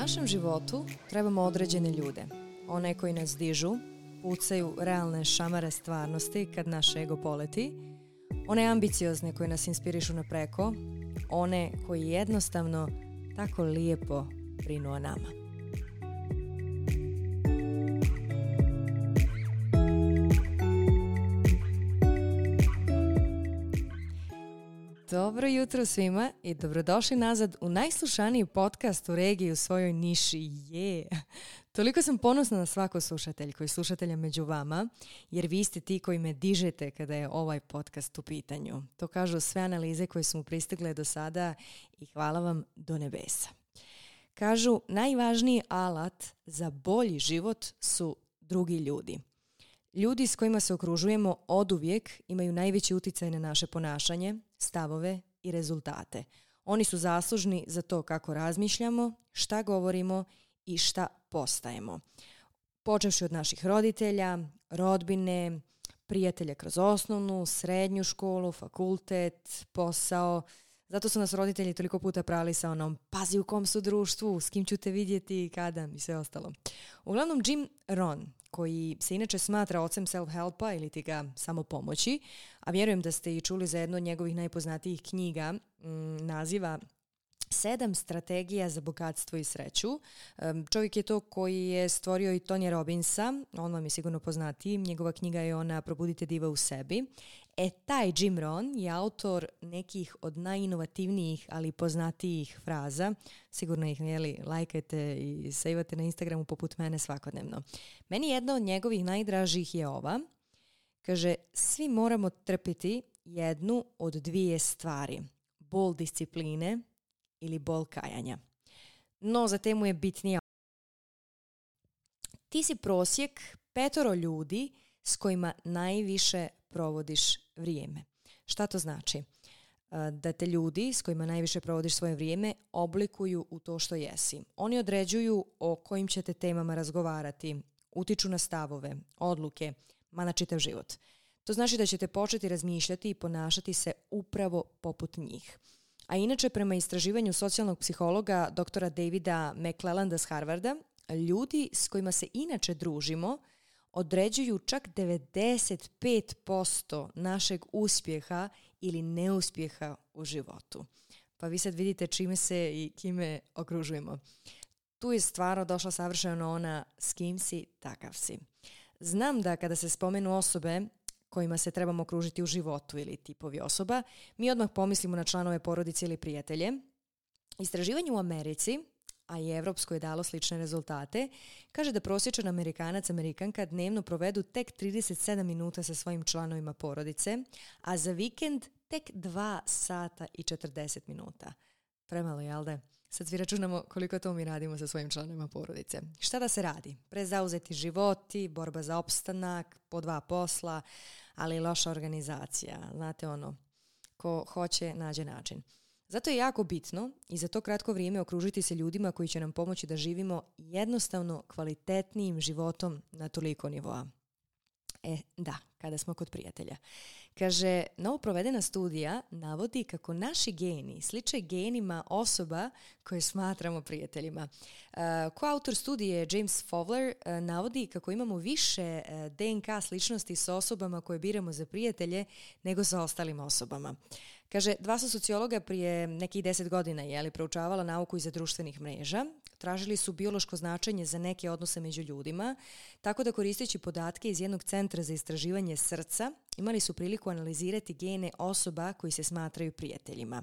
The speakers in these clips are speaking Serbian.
našem životu trebamo određene ljude. One koji nas dižu, pucaju realne šamare stvarnosti kad naš ego poleti, one ambiciozne koje nas inspirišu na preko, one koji jednostavno tako lijepo brinu o nama. jutro svima i dobrodošli nazad u najslušaniji podcast u regiji u svojoj niši. Je! Toliko sam ponosna na svako slušatelj koji slušatelja među vama, jer vi ste ti koji me dižete kada je ovaj podcast u pitanju. To kažu sve analize koje su mu pristigle do sada i hvala vam do nebesa. Kažu, najvažniji alat za bolji život su drugi ljudi. Ljudi s kojima se okružujemo oduvijek imaju najveći utjecaj na naše ponašanje, stavove i rezultate. Oni su zaslužni za to kako razmišljamo, šta govorimo i šta postajemo. Počevši od naših roditelja, rodbine, prijatelja kroz osnovnu, srednju školu, fakultet, posao. Zato su nas roditelji toliko puta prali sa onom pazi u kom su društvu, s kim ću te vidjeti kada i sve ostalo. Uglavnom Jim Ron, koji se inače smatra ocem self-helpa ili ti ga samo pomoći, a vjerujem da ste i čuli za jednu od njegovih najpoznatijih knjiga mm, naziva Sedam strategija za bogatstvo i sreću. Čovjek je to koji je stvorio i Tonje Robinsa, on vam je sigurno poznatiji, njegova knjiga je ona Probudite diva u sebi. E, taj Jim Ron je autor nekih od najinovativnijih, ali poznatijih fraza. Sigurno ih jeli, lajkajte i sejvate na Instagramu poput mene svakodnevno. Meni jedna od njegovih najdražih je ova. Kaže, svi moramo trpiti jednu od dvije stvari. Bol discipline ili bol kajanja. No, za temu je bitnija. Ti si prosjek petoro ljudi s kojima najviše provodiš vrijeme. Šta to znači? E, da te ljudi s kojima najviše provodiš svoje vrijeme oblikuju u to što jesi. Oni određuju o kojim ćete temama razgovarati, utiču na stavove, odluke, ma na čitav život. To znači da ćete početi razmišljati i ponašati se upravo poput njih. A inače, prema istraživanju socijalnog psihologa doktora Davida McClellanda s Harvarda, ljudi s kojima se inače družimo – određuju čak 95% našeg uspjeha ili neuspjeha u životu. Pa vi sad vidite čime se i kime okružujemo. Tu je stvarno došla savršeno ona s kim si, takav si. Znam da kada se spomenu osobe kojima se trebamo okružiti u životu ili tipovi osoba, mi odmah pomislimo na članove porodice ili prijatelje. Istraživanje u Americi a i Evropsko je dalo slične rezultate, kaže da prosječan Amerikanac Amerikanka dnevno provedu tek 37 minuta sa svojim članovima porodice, a za vikend tek 2 sata i 40 minuta. Premalo, jel da? Sad svi računamo koliko to mi radimo sa svojim članovima porodice. Šta da se radi? Prezauzeti životi, borba za opstanak, po dva posla, ali i loša organizacija. Znate ono, ko hoće, nađe način. Zato je jako bitno i za to kratko vrijeme okružiti se ljudima koji će nam pomoći da živimo jednostavno kvalitetnijim životom na toliko nivoa. E, da, kada smo kod prijatelja. Kaže, novo provedena studija navodi kako naši geni sliče genima osoba koje smatramo prijateljima. E, ko autor studije James Fowler e, navodi kako imamo više e, DNK sličnosti s osobama koje biramo za prijatelje nego sa ostalim osobama. Kaže, dva su sociologa prije nekih deset godina jeli, proučavala nauku iza društvenih mreža. Tražili su biološko značenje za neke odnose među ljudima, tako da koristeći podatke iz jednog centra za istraživanje srca, imali su priliku analizirati gene osoba koji se smatraju prijateljima.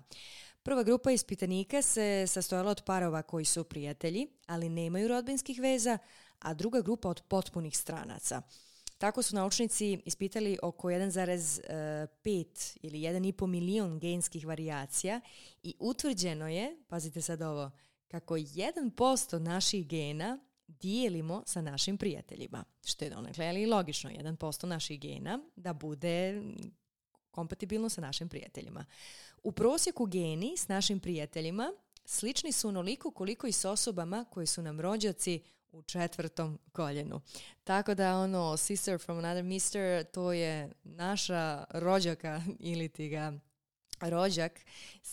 Prva grupa ispitanika se sastojala od parova koji su prijatelji, ali nemaju rodbinskih veza, a druga grupa od potpunih stranaca. Tako su naučnici ispitali oko 1,5 e, ili 1,5 milijun genskih varijacija i utvrđeno je, pazite sad ovo, kako 1% naših gena dijelimo sa našim prijateljima. Što je donekle, ali i logično, 1% naših gena da bude kompatibilno sa našim prijateljima. U prosjeku geni s našim prijateljima slični su onoliko koliko i s osobama koje su nam rođaci u četvrtom koljenu. Tako da ono Sister from Another Mister to je naša rođaka ili ti ga rođak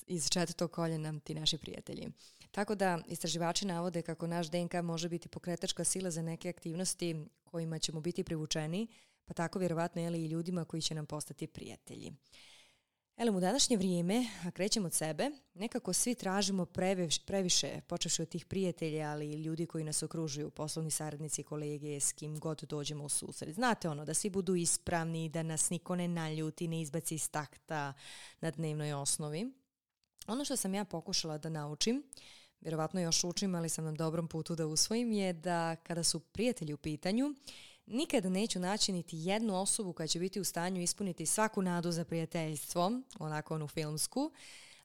iz četvrtog koljena ti naši prijatelji. Tako da istraživači navode kako naš DNK može biti pokretačka sila za neke aktivnosti kojima ćemo biti privučeni, pa tako vjerovatno je li i ljudima koji će nam postati prijatelji. Elem, u današnje vrijeme, a krećemo od sebe, nekako svi tražimo previše, počevši od tih prijatelja, ali i ljudi koji nas okružuju, poslovni saradnici, kolege, s kim god dođemo u susret. Znate ono, da svi budu ispravni, da nas niko ne naljuti, ne izbaci iz takta na dnevnoj osnovi. Ono što sam ja pokušala da naučim, vjerovatno još učim, ali sam na dobrom putu da usvojim, je da kada su prijatelji u pitanju, Nikada neću naći niti jednu osobu koja će biti u stanju ispuniti svaku nadu za prijateljstvo, onako onu filmsku,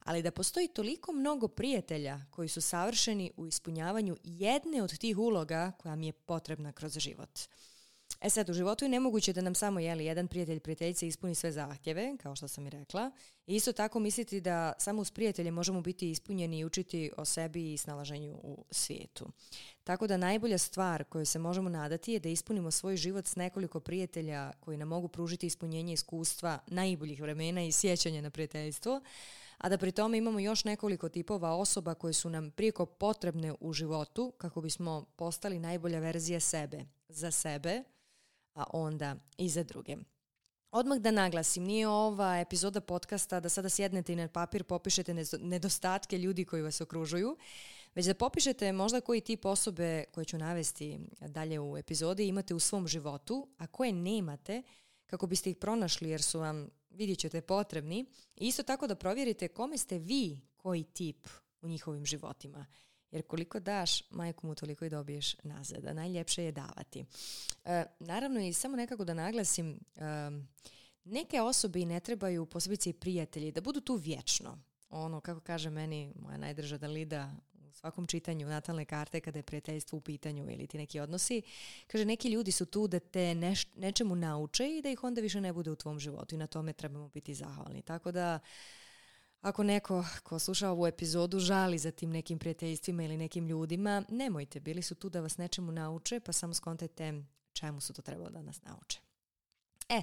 ali da postoji toliko mnogo prijatelja koji su savršeni u ispunjavanju jedne od tih uloga koja mi je potrebna kroz život. E sad, u životu je nemoguće da nam samo jeli, jedan prijatelj prijateljice ispuni sve zahtjeve, kao što sam i rekla. I isto tako misliti da samo uz prijatelje možemo biti ispunjeni i učiti o sebi i snalaženju u svijetu. Tako da najbolja stvar koju se možemo nadati je da ispunimo svoj život s nekoliko prijatelja koji nam mogu pružiti ispunjenje iskustva najboljih vremena i sjećanja na prijateljstvo, a da pri tome imamo još nekoliko tipova osoba koje su nam prijeko potrebne u životu kako bismo postali najbolja verzija sebe, za sebe, a onda i za druge. Odmah da naglasim, nije ova epizoda podcasta da sada sjednete i na papir popišete nedostatke ljudi koji vas okružuju, već da popišete možda koji tip osobe koje ću navesti dalje u epizodi imate u svom životu, a koje nemate kako biste ih pronašli jer su vam, vidjet ćete, potrebni. I isto tako da provjerite kome ste vi koji tip u njihovim životima jer koliko daš, majku mu toliko i dobiješ nazad, najljepše je davati. E, naravno i samo nekako da naglasim, neke osobe ne trebaju, posebice i prijatelji, da budu tu vječno. Ono, kako kaže meni moja najdrža Dalida u svakom čitanju natalne karte kada je prijateljstvo u pitanju ili ti neki odnosi, kaže neki ljudi su tu da te nečemu nauče i da ih onda više ne bude u tvom životu i na tome trebamo biti zahvalni. Tako da ako neko ko sluša ovu epizodu žali za tim nekim prijateljstvima ili nekim ljudima, nemojte, bili su tu da vas nečemu nauče, pa samo skontajte čemu su to trebalo da nas nauče. E,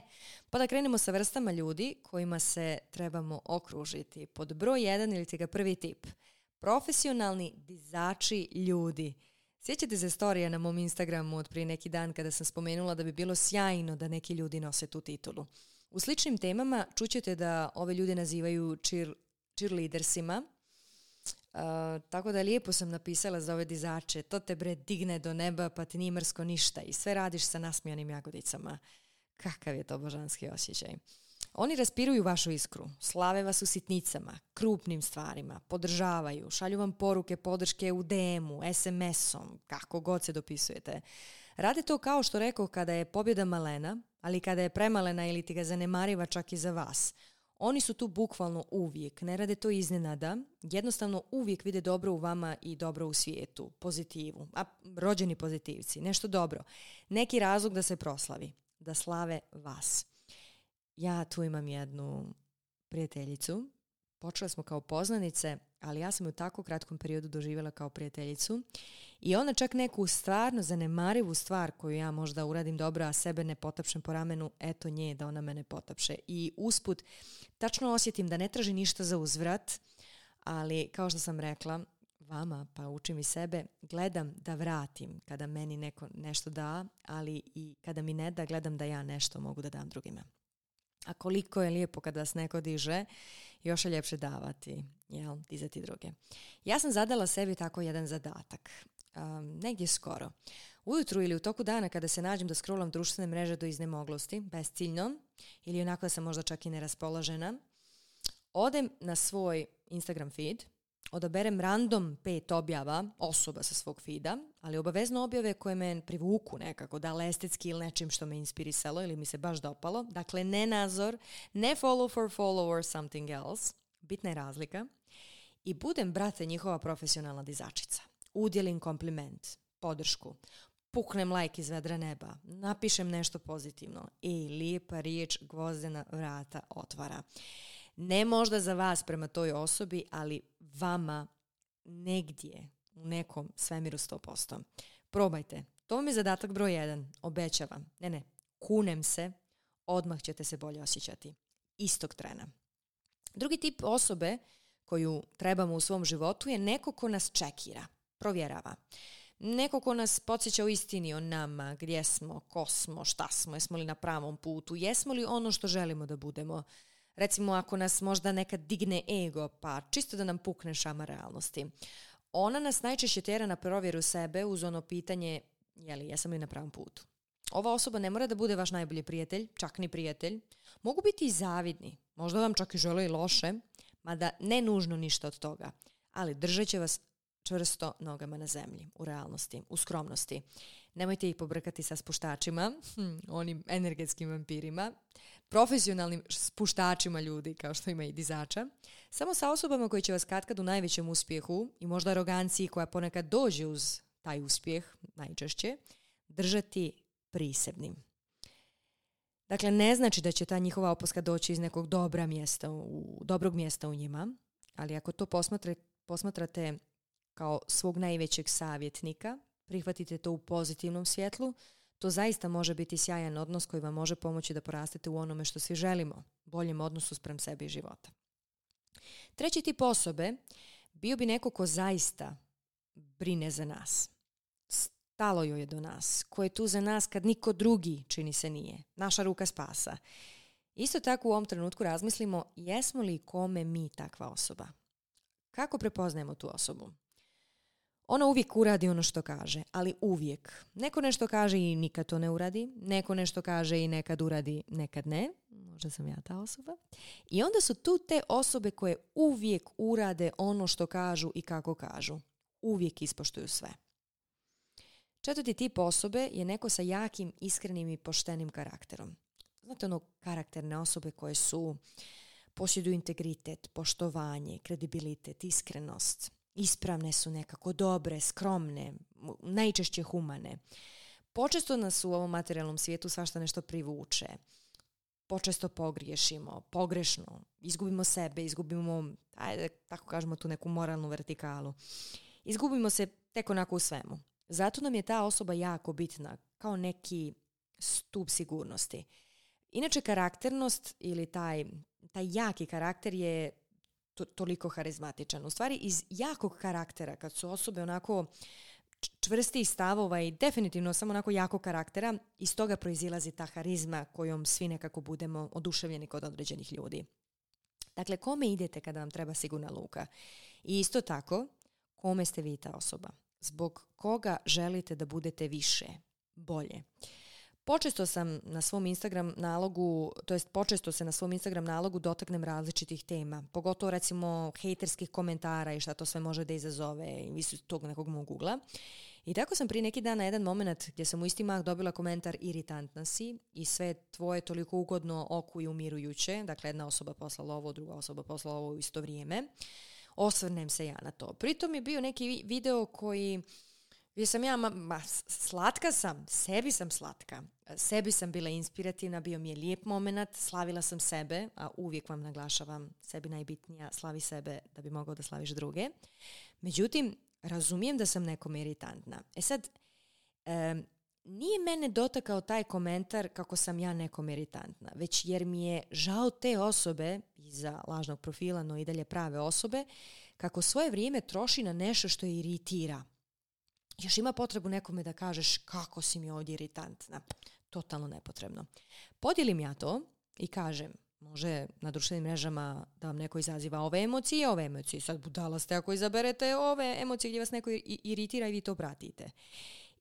pa da krenemo sa vrstama ljudi kojima se trebamo okružiti. Pod broj jedan, ili ti ga prvi tip. Profesionalni dizači ljudi. Sjećate se storija na mom Instagramu od prije neki dan kada sam spomenula da bi bilo sjajno da neki ljudi nose tu titulu. U sličnim temama čućete da ove ljude nazivaju cheer, cheerleadersima. Uh, tako da lijepo sam napisala za ove dizače, to te bre digne do neba pa ti nije mrsko ništa i sve radiš sa nasmijanim jagodicama. Kakav je to božanski osjećaj. Oni raspiruju vašu iskru, slave vas u sitnicama, krupnim stvarima, podržavaju, šalju vam poruke podrške u DM-u, SMS-om, kako god se dopisujete. Rade to kao što rekao kada je pobjeda malena, ali kada je premalena ili ti ga zanemariva čak i za vas – oni su tu bukvalno uvijek, ne rade to iznenada, jednostavno uvijek vide dobro u vama i dobro u svijetu, pozitivu, a rođeni pozitivci, nešto dobro, neki razlog da se proslavi, da slave vas. Ja tu imam jednu prijateljicu, počela smo kao poznanice, ali ja sam ju u tako kratkom periodu doživjela kao prijateljicu i ona čak neku stvarno zanemarivu stvar koju ja možda uradim dobro, a sebe ne potapšem po ramenu, eto nje da ona mene potapše. I usput, tačno osjetim da ne traži ništa za uzvrat, ali kao što sam rekla, vama, pa učim i sebe, gledam da vratim kada meni neko nešto da, ali i kada mi ne da, gledam da ja nešto mogu da dam drugima a koliko je lijepo kada vas neko diže, još je ljepše davati, jel, dizati druge. Ja sam zadala sebi tako jedan zadatak, um, negdje skoro. Ujutru ili u toku dana kada se nađem da scrollam društvene mreže do iznemoglosti, bezciljno, ili onako da sam možda čak i neraspoložena, odem na svoj Instagram feed odaberem random pet objava osoba sa svog fida ali obavezno objave koje me privuku nekako, da estetski ili nečim što me inspirisalo ili mi se baš dopalo. Dakle, ne nazor, ne follow for follow or something else. Bitna je razlika. I budem, brate, njihova profesionalna dizačica. Udjelim kompliment, podršku, puknem like iz vedra neba, napišem nešto pozitivno i lijepa riječ gvozdena vrata otvara. Ne možda za vas prema toj osobi, ali vama negdje u nekom svemiru 100%. Probajte. To vam je zadatak broj 1. Obećavam. Ne, ne. Kunem se. Odmah ćete se bolje osjećati. Istog trena. Drugi tip osobe koju trebamo u svom životu je neko ko nas čekira, provjerava. Neko ko nas podsjeća u istini o nama, gdje smo, ko smo, šta smo, jesmo li na pravom putu, jesmo li ono što želimo da budemo recimo ako nas možda nekad digne ego, pa čisto da nam pukne šama realnosti. Ona nas najčešće tjera na provjeru sebe uz ono pitanje, jeli, jesam li na pravom putu? Ova osoba ne mora da bude vaš najbolji prijatelj, čak ni prijatelj. Mogu biti i zavidni, možda vam čak i žele i loše, mada ne nužno ništa od toga, ali držat će vas čvrsto nogama na zemlji, u realnosti, u skromnosti. Nemojte ih pobrkati sa spuštačima, hm, onim energetskim vampirima profesionalnim spuštačima ljudi, kao što ima i dizača, samo sa osobama koji će vas katkad u najvećem uspjehu i možda aroganciji koja ponekad dođe uz taj uspjeh, najčešće, držati prisebnim. Dakle, ne znači da će ta njihova opuska doći iz nekog dobra mjesta, u, dobrog mjesta u njima, ali ako to posmatre, posmatrate kao svog najvećeg savjetnika, prihvatite to u pozitivnom svjetlu, to zaista može biti sjajan odnos koji vam može pomoći da porastete u onome što svi želimo, boljem odnosu sprem sebi i života. Treći tip osobe bio bi neko ko zaista brine za nas. Stalo joj je do nas, ko je tu za nas kad niko drugi čini se nije. Naša ruka spasa. Isto tako u ovom trenutku razmislimo jesmo li kome mi takva osoba. Kako prepoznajemo tu osobu? Ona uvijek uradi ono što kaže, ali uvijek. Neko nešto kaže i nikad to ne uradi, neko nešto kaže i nekad uradi, nekad ne. Možda sam ja ta osoba. I onda su tu te osobe koje uvijek urade ono što kažu i kako kažu. Uvijek ispoštuju sve. Četvrti tip osobe je neko sa jakim, iskrenim i poštenim karakterom. Znate ono karakterne osobe koje su posjeduju integritet, poštovanje, kredibilitet, iskrenost ispravne su nekako dobre, skromne, najčešće humane. Počesto nas u ovom materijalnom svijetu svašta nešto privuče. Počesto pogriješimo, pogrešno, izgubimo sebe, izgubimo, ajde, tako kažemo, tu neku moralnu vertikalu. Izgubimo se tek onako u svemu. Zato nam je ta osoba jako bitna, kao neki stup sigurnosti. Inače, karakternost ili taj, taj jaki karakter je toliko harizmatičan. U stvari, iz jakog karaktera, kad su osobe onako čvrstih stavova i definitivno samo onako jako karaktera, iz toga proizilazi ta harizma kojom svi nekako budemo oduševljeni kod određenih ljudi. Dakle, kome idete kada vam treba sigurna luka? I isto tako, kome ste vi ta osoba? Zbog koga želite da budete više, bolje? Počesto sam na svom Instagram nalogu, to jest počesto se na svom Instagram nalogu dotaknem različitih tema, pogotovo recimo hejterskih komentara i šta to sve može da izazove iz tog nekog mog I tako sam prije neki dan na jedan moment gdje sam u isti mah dobila komentar iritantna si i sve tvoje toliko ugodno oku i umirujuće, dakle jedna osoba poslala ovo, druga osoba poslala ovo u isto vrijeme, osvrnem se ja na to. Pritom je bio neki video koji bio sam ja, ma, slatka sam, sebi sam slatka. E, sebi sam bila inspirativna, bio mi je lijep moment, slavila sam sebe, a uvijek vam naglašavam, sebi najbitnija, slavi sebe da bi mogao da slaviš druge. Međutim, razumijem da sam nekom iritantna. E sad, nije mene dotakao taj komentar kako sam ja nekom iritantna, već jer mi je žao te osobe, iza lažnog profila, no i dalje prave osobe, kako svoje vrijeme troši na nešto što je iritira još ima potrebu nekome da kažeš kako si mi ovdje iritantna. Totalno nepotrebno. Podijelim ja to i kažem, može na društvenim mrežama da vam neko izaziva ove emocije, ove emocije. Sad budala ste ako izaberete ove emocije gdje vas neko iritira i vi to pratite.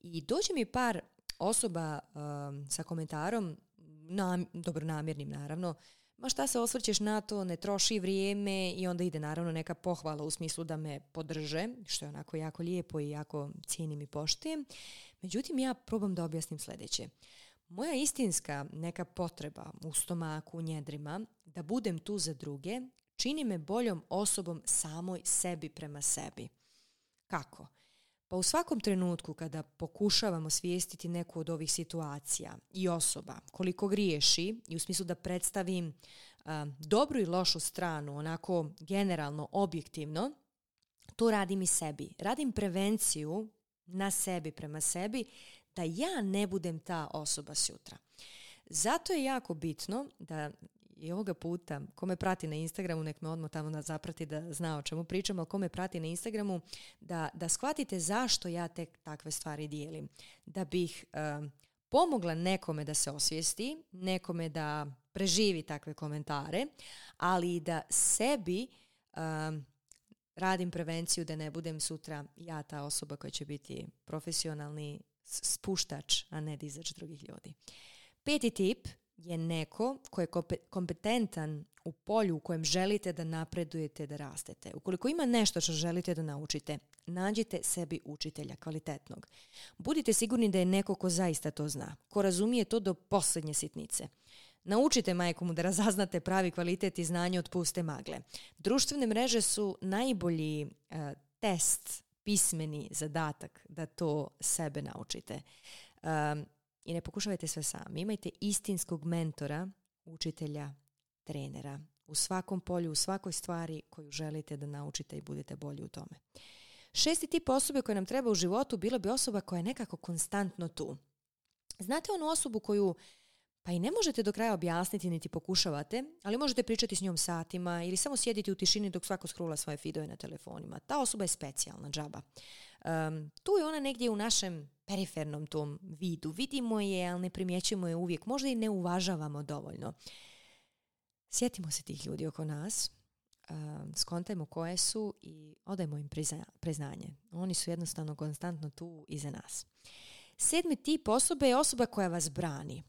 I dođe mi par osoba ehm, sa komentarom, dobronamjernim dobro namjernim naravno, ma šta se osvrćeš na to, ne troši vrijeme i onda ide naravno neka pohvala u smislu da me podrže, što je onako jako lijepo i jako cijenim i poštujem. Međutim, ja probam da objasnim sljedeće. Moja istinska neka potreba u stomaku, u njedrima, da budem tu za druge, čini me boljom osobom samoj sebi prema sebi. Kako? Pa u svakom trenutku kada pokušavamo svijestiti neku od ovih situacija i osoba koliko griješi i u smislu da predstavim a, dobru i lošu stranu onako generalno objektivno, to radim i sebi. Radim prevenciju na sebi prema sebi da ja ne budem ta osoba sutra. Zato je jako bitno da i ovoga puta, ko me prati na Instagramu, nek me odmah tamo zaprati da zna o čemu pričam, ali ko me prati na Instagramu, da, da shvatite zašto ja tek takve stvari dijelim. Da bih pomogla nekome da se osvijesti, nekome da preživi takve komentare, ali i da sebi radim prevenciju da ne budem sutra ja ta osoba koja će biti profesionalni spuštač, a ne dizač drugih ljudi. Peti tip – je neko ko je kompetentan u polju u kojem želite da napredujete, da rastete. Ukoliko ima nešto što želite da naučite, nađite sebi učitelja kvalitetnog. Budite sigurni da je neko ko zaista to zna, ko razumije to do posljednje sitnice. Naučite majkomu da razaznate pravi kvalitet i znanje od puste magle. Društvene mreže su najbolji e, test, pismeni zadatak da to sebe naučite i ne pokušavajte sve sami. Imajte istinskog mentora, učitelja, trenera u svakom polju, u svakoj stvari koju želite da naučite i budete bolji u tome. Šesti tip osobe koje nam treba u životu bilo bi osoba koja je nekako konstantno tu. Znate onu osobu koju pa i ne možete do kraja objasniti niti pokušavate, ali možete pričati s njom satima ili samo sjediti u tišini dok svako skrula svoje fidoje na telefonima. Ta osoba je specijalna džaba. Um, tu je ona negdje u našem perifernom tom vidu. Vidimo je, ali ne primjećujemo je uvijek. Možda i ne uvažavamo dovoljno. Sjetimo se tih ljudi oko nas, um, skontajmo koje su i odajmo im priznanje. Oni su jednostavno konstantno tu iza nas. Sedmi tip osobe je osoba koja vas brani.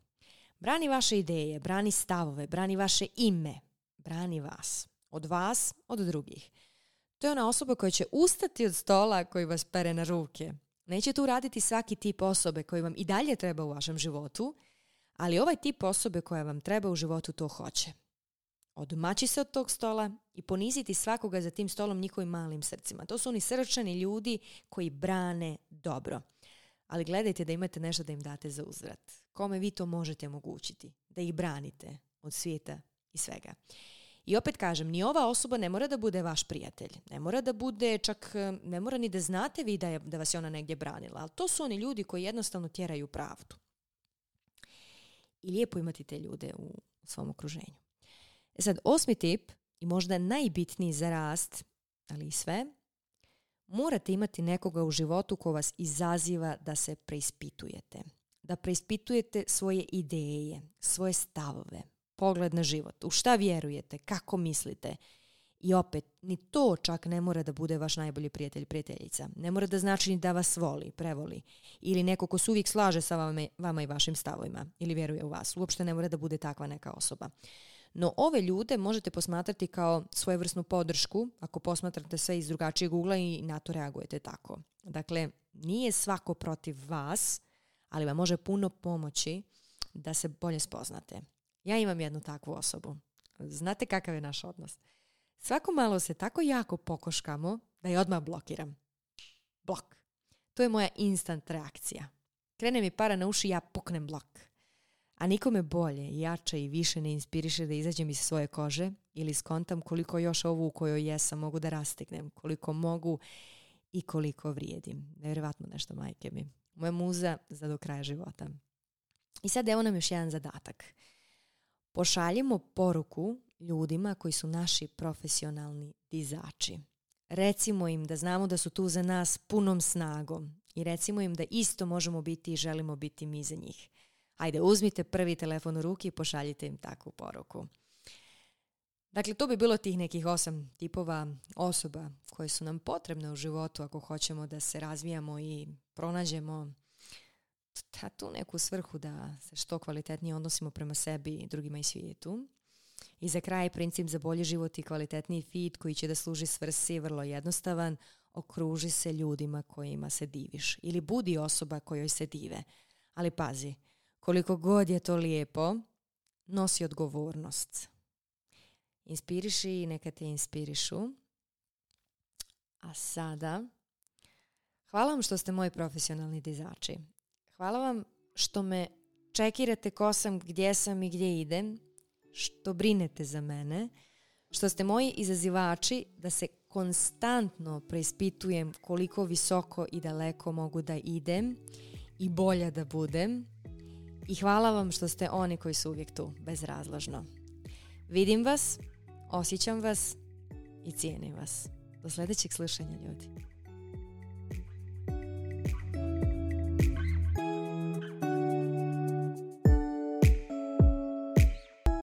Brani vaše ideje, brani stavove, brani vaše ime, brani vas. Od vas, od drugih. To je ona osoba koja će ustati od stola koji vas pere na ruke. Neće tu raditi svaki tip osobe koji vam i dalje treba u vašem životu, ali ovaj tip osobe koja vam treba u životu to hoće. Odmaći se od tog stola i poniziti svakoga za tim stolom njihovim malim srcima. To su oni srčani ljudi koji brane dobro. Ali gledajte da imate nešto da im date za uzrat. Kome vi to možete omogućiti? Da ih branite od svijeta i svega. I opet kažem, ni ova osoba ne mora da bude vaš prijatelj. Ne mora da bude čak, eh, ne mora ni da znate vi da, je, da vas je ona negdje branila. Ali to su oni ljudi koji jednostavno tjeraju pravdu. I lijepo imati te ljude u svom okruženju. E sad, osmi tip i možda najbitniji za rast, ali i sve, morate imati nekoga u životu ko vas izaziva da se preispitujete. Da preispitujete svoje ideje, svoje stavove, pogled na život. U šta vjerujete? Kako mislite? I opet, ni to čak ne mora da bude vaš najbolji prijatelj, prijateljica. Ne mora da znači ni da vas voli, prevoli. Ili neko ko se uvijek slaže sa vama, i vašim stavovima. Ili vjeruje u vas. Uopšte ne mora da bude takva neka osoba. No ove ljude možete posmatrati kao svojevrsnu podršku ako posmatrate sve iz drugačijeg ugla i na to reagujete tako. Dakle, nije svako protiv vas, ali vam može puno pomoći da se bolje spoznate. Ja imam jednu takvu osobu. Znate kakav je naš odnos. Svako malo se tako jako pokoškamo da je odmah blokiram. Blok. To je moja instant reakcija. Krene mi para na uši, ja puknem blok. A nikome bolje, jače i više ne inspiriše da izađem iz svoje kože ili skontam koliko još ovu u kojoj jesam mogu da rastignem, koliko mogu i koliko vrijedim. Nevjerovatno nešto, majke mi. Moja muza za do kraja života. I sad evo nam još jedan zadatak pošaljimo poruku ljudima koji su naši profesionalni dizači. Recimo im da znamo da su tu za nas punom snagom i recimo im da isto možemo biti i želimo biti mi za njih. Ajde, uzmite prvi telefon u ruki i pošaljite im takvu poruku. Dakle, to bi bilo tih nekih osam tipova osoba koje su nam potrebne u životu ako hoćemo da se razvijamo i pronađemo ta tu neku svrhu da se što kvalitetnije odnosimo prema sebi, drugima i svijetu. I za kraj princip za bolji život i kvalitetniji fit koji će da služi svrsi vrlo jednostavan. Okruži se ljudima kojima se diviš ili budi osoba kojoj se dive. Ali pazi, koliko god je to lijepo, nosi odgovornost. Inspiriši i neka te inspirišu. A sada, hvala vam što ste moji profesionalni dizači. Hvala vam što me čekirate ko sam, gdje sam i gdje idem, što brinete za mene, što ste moji izazivači da se konstantno preispitujem koliko visoko i daleko mogu da idem i bolja da budem. I hvala vam što ste oni koji su uvijek tu, bezrazložno. Vidim vas, osjećam vas i cijenim vas. Do sljedećeg slušanja, ljudi.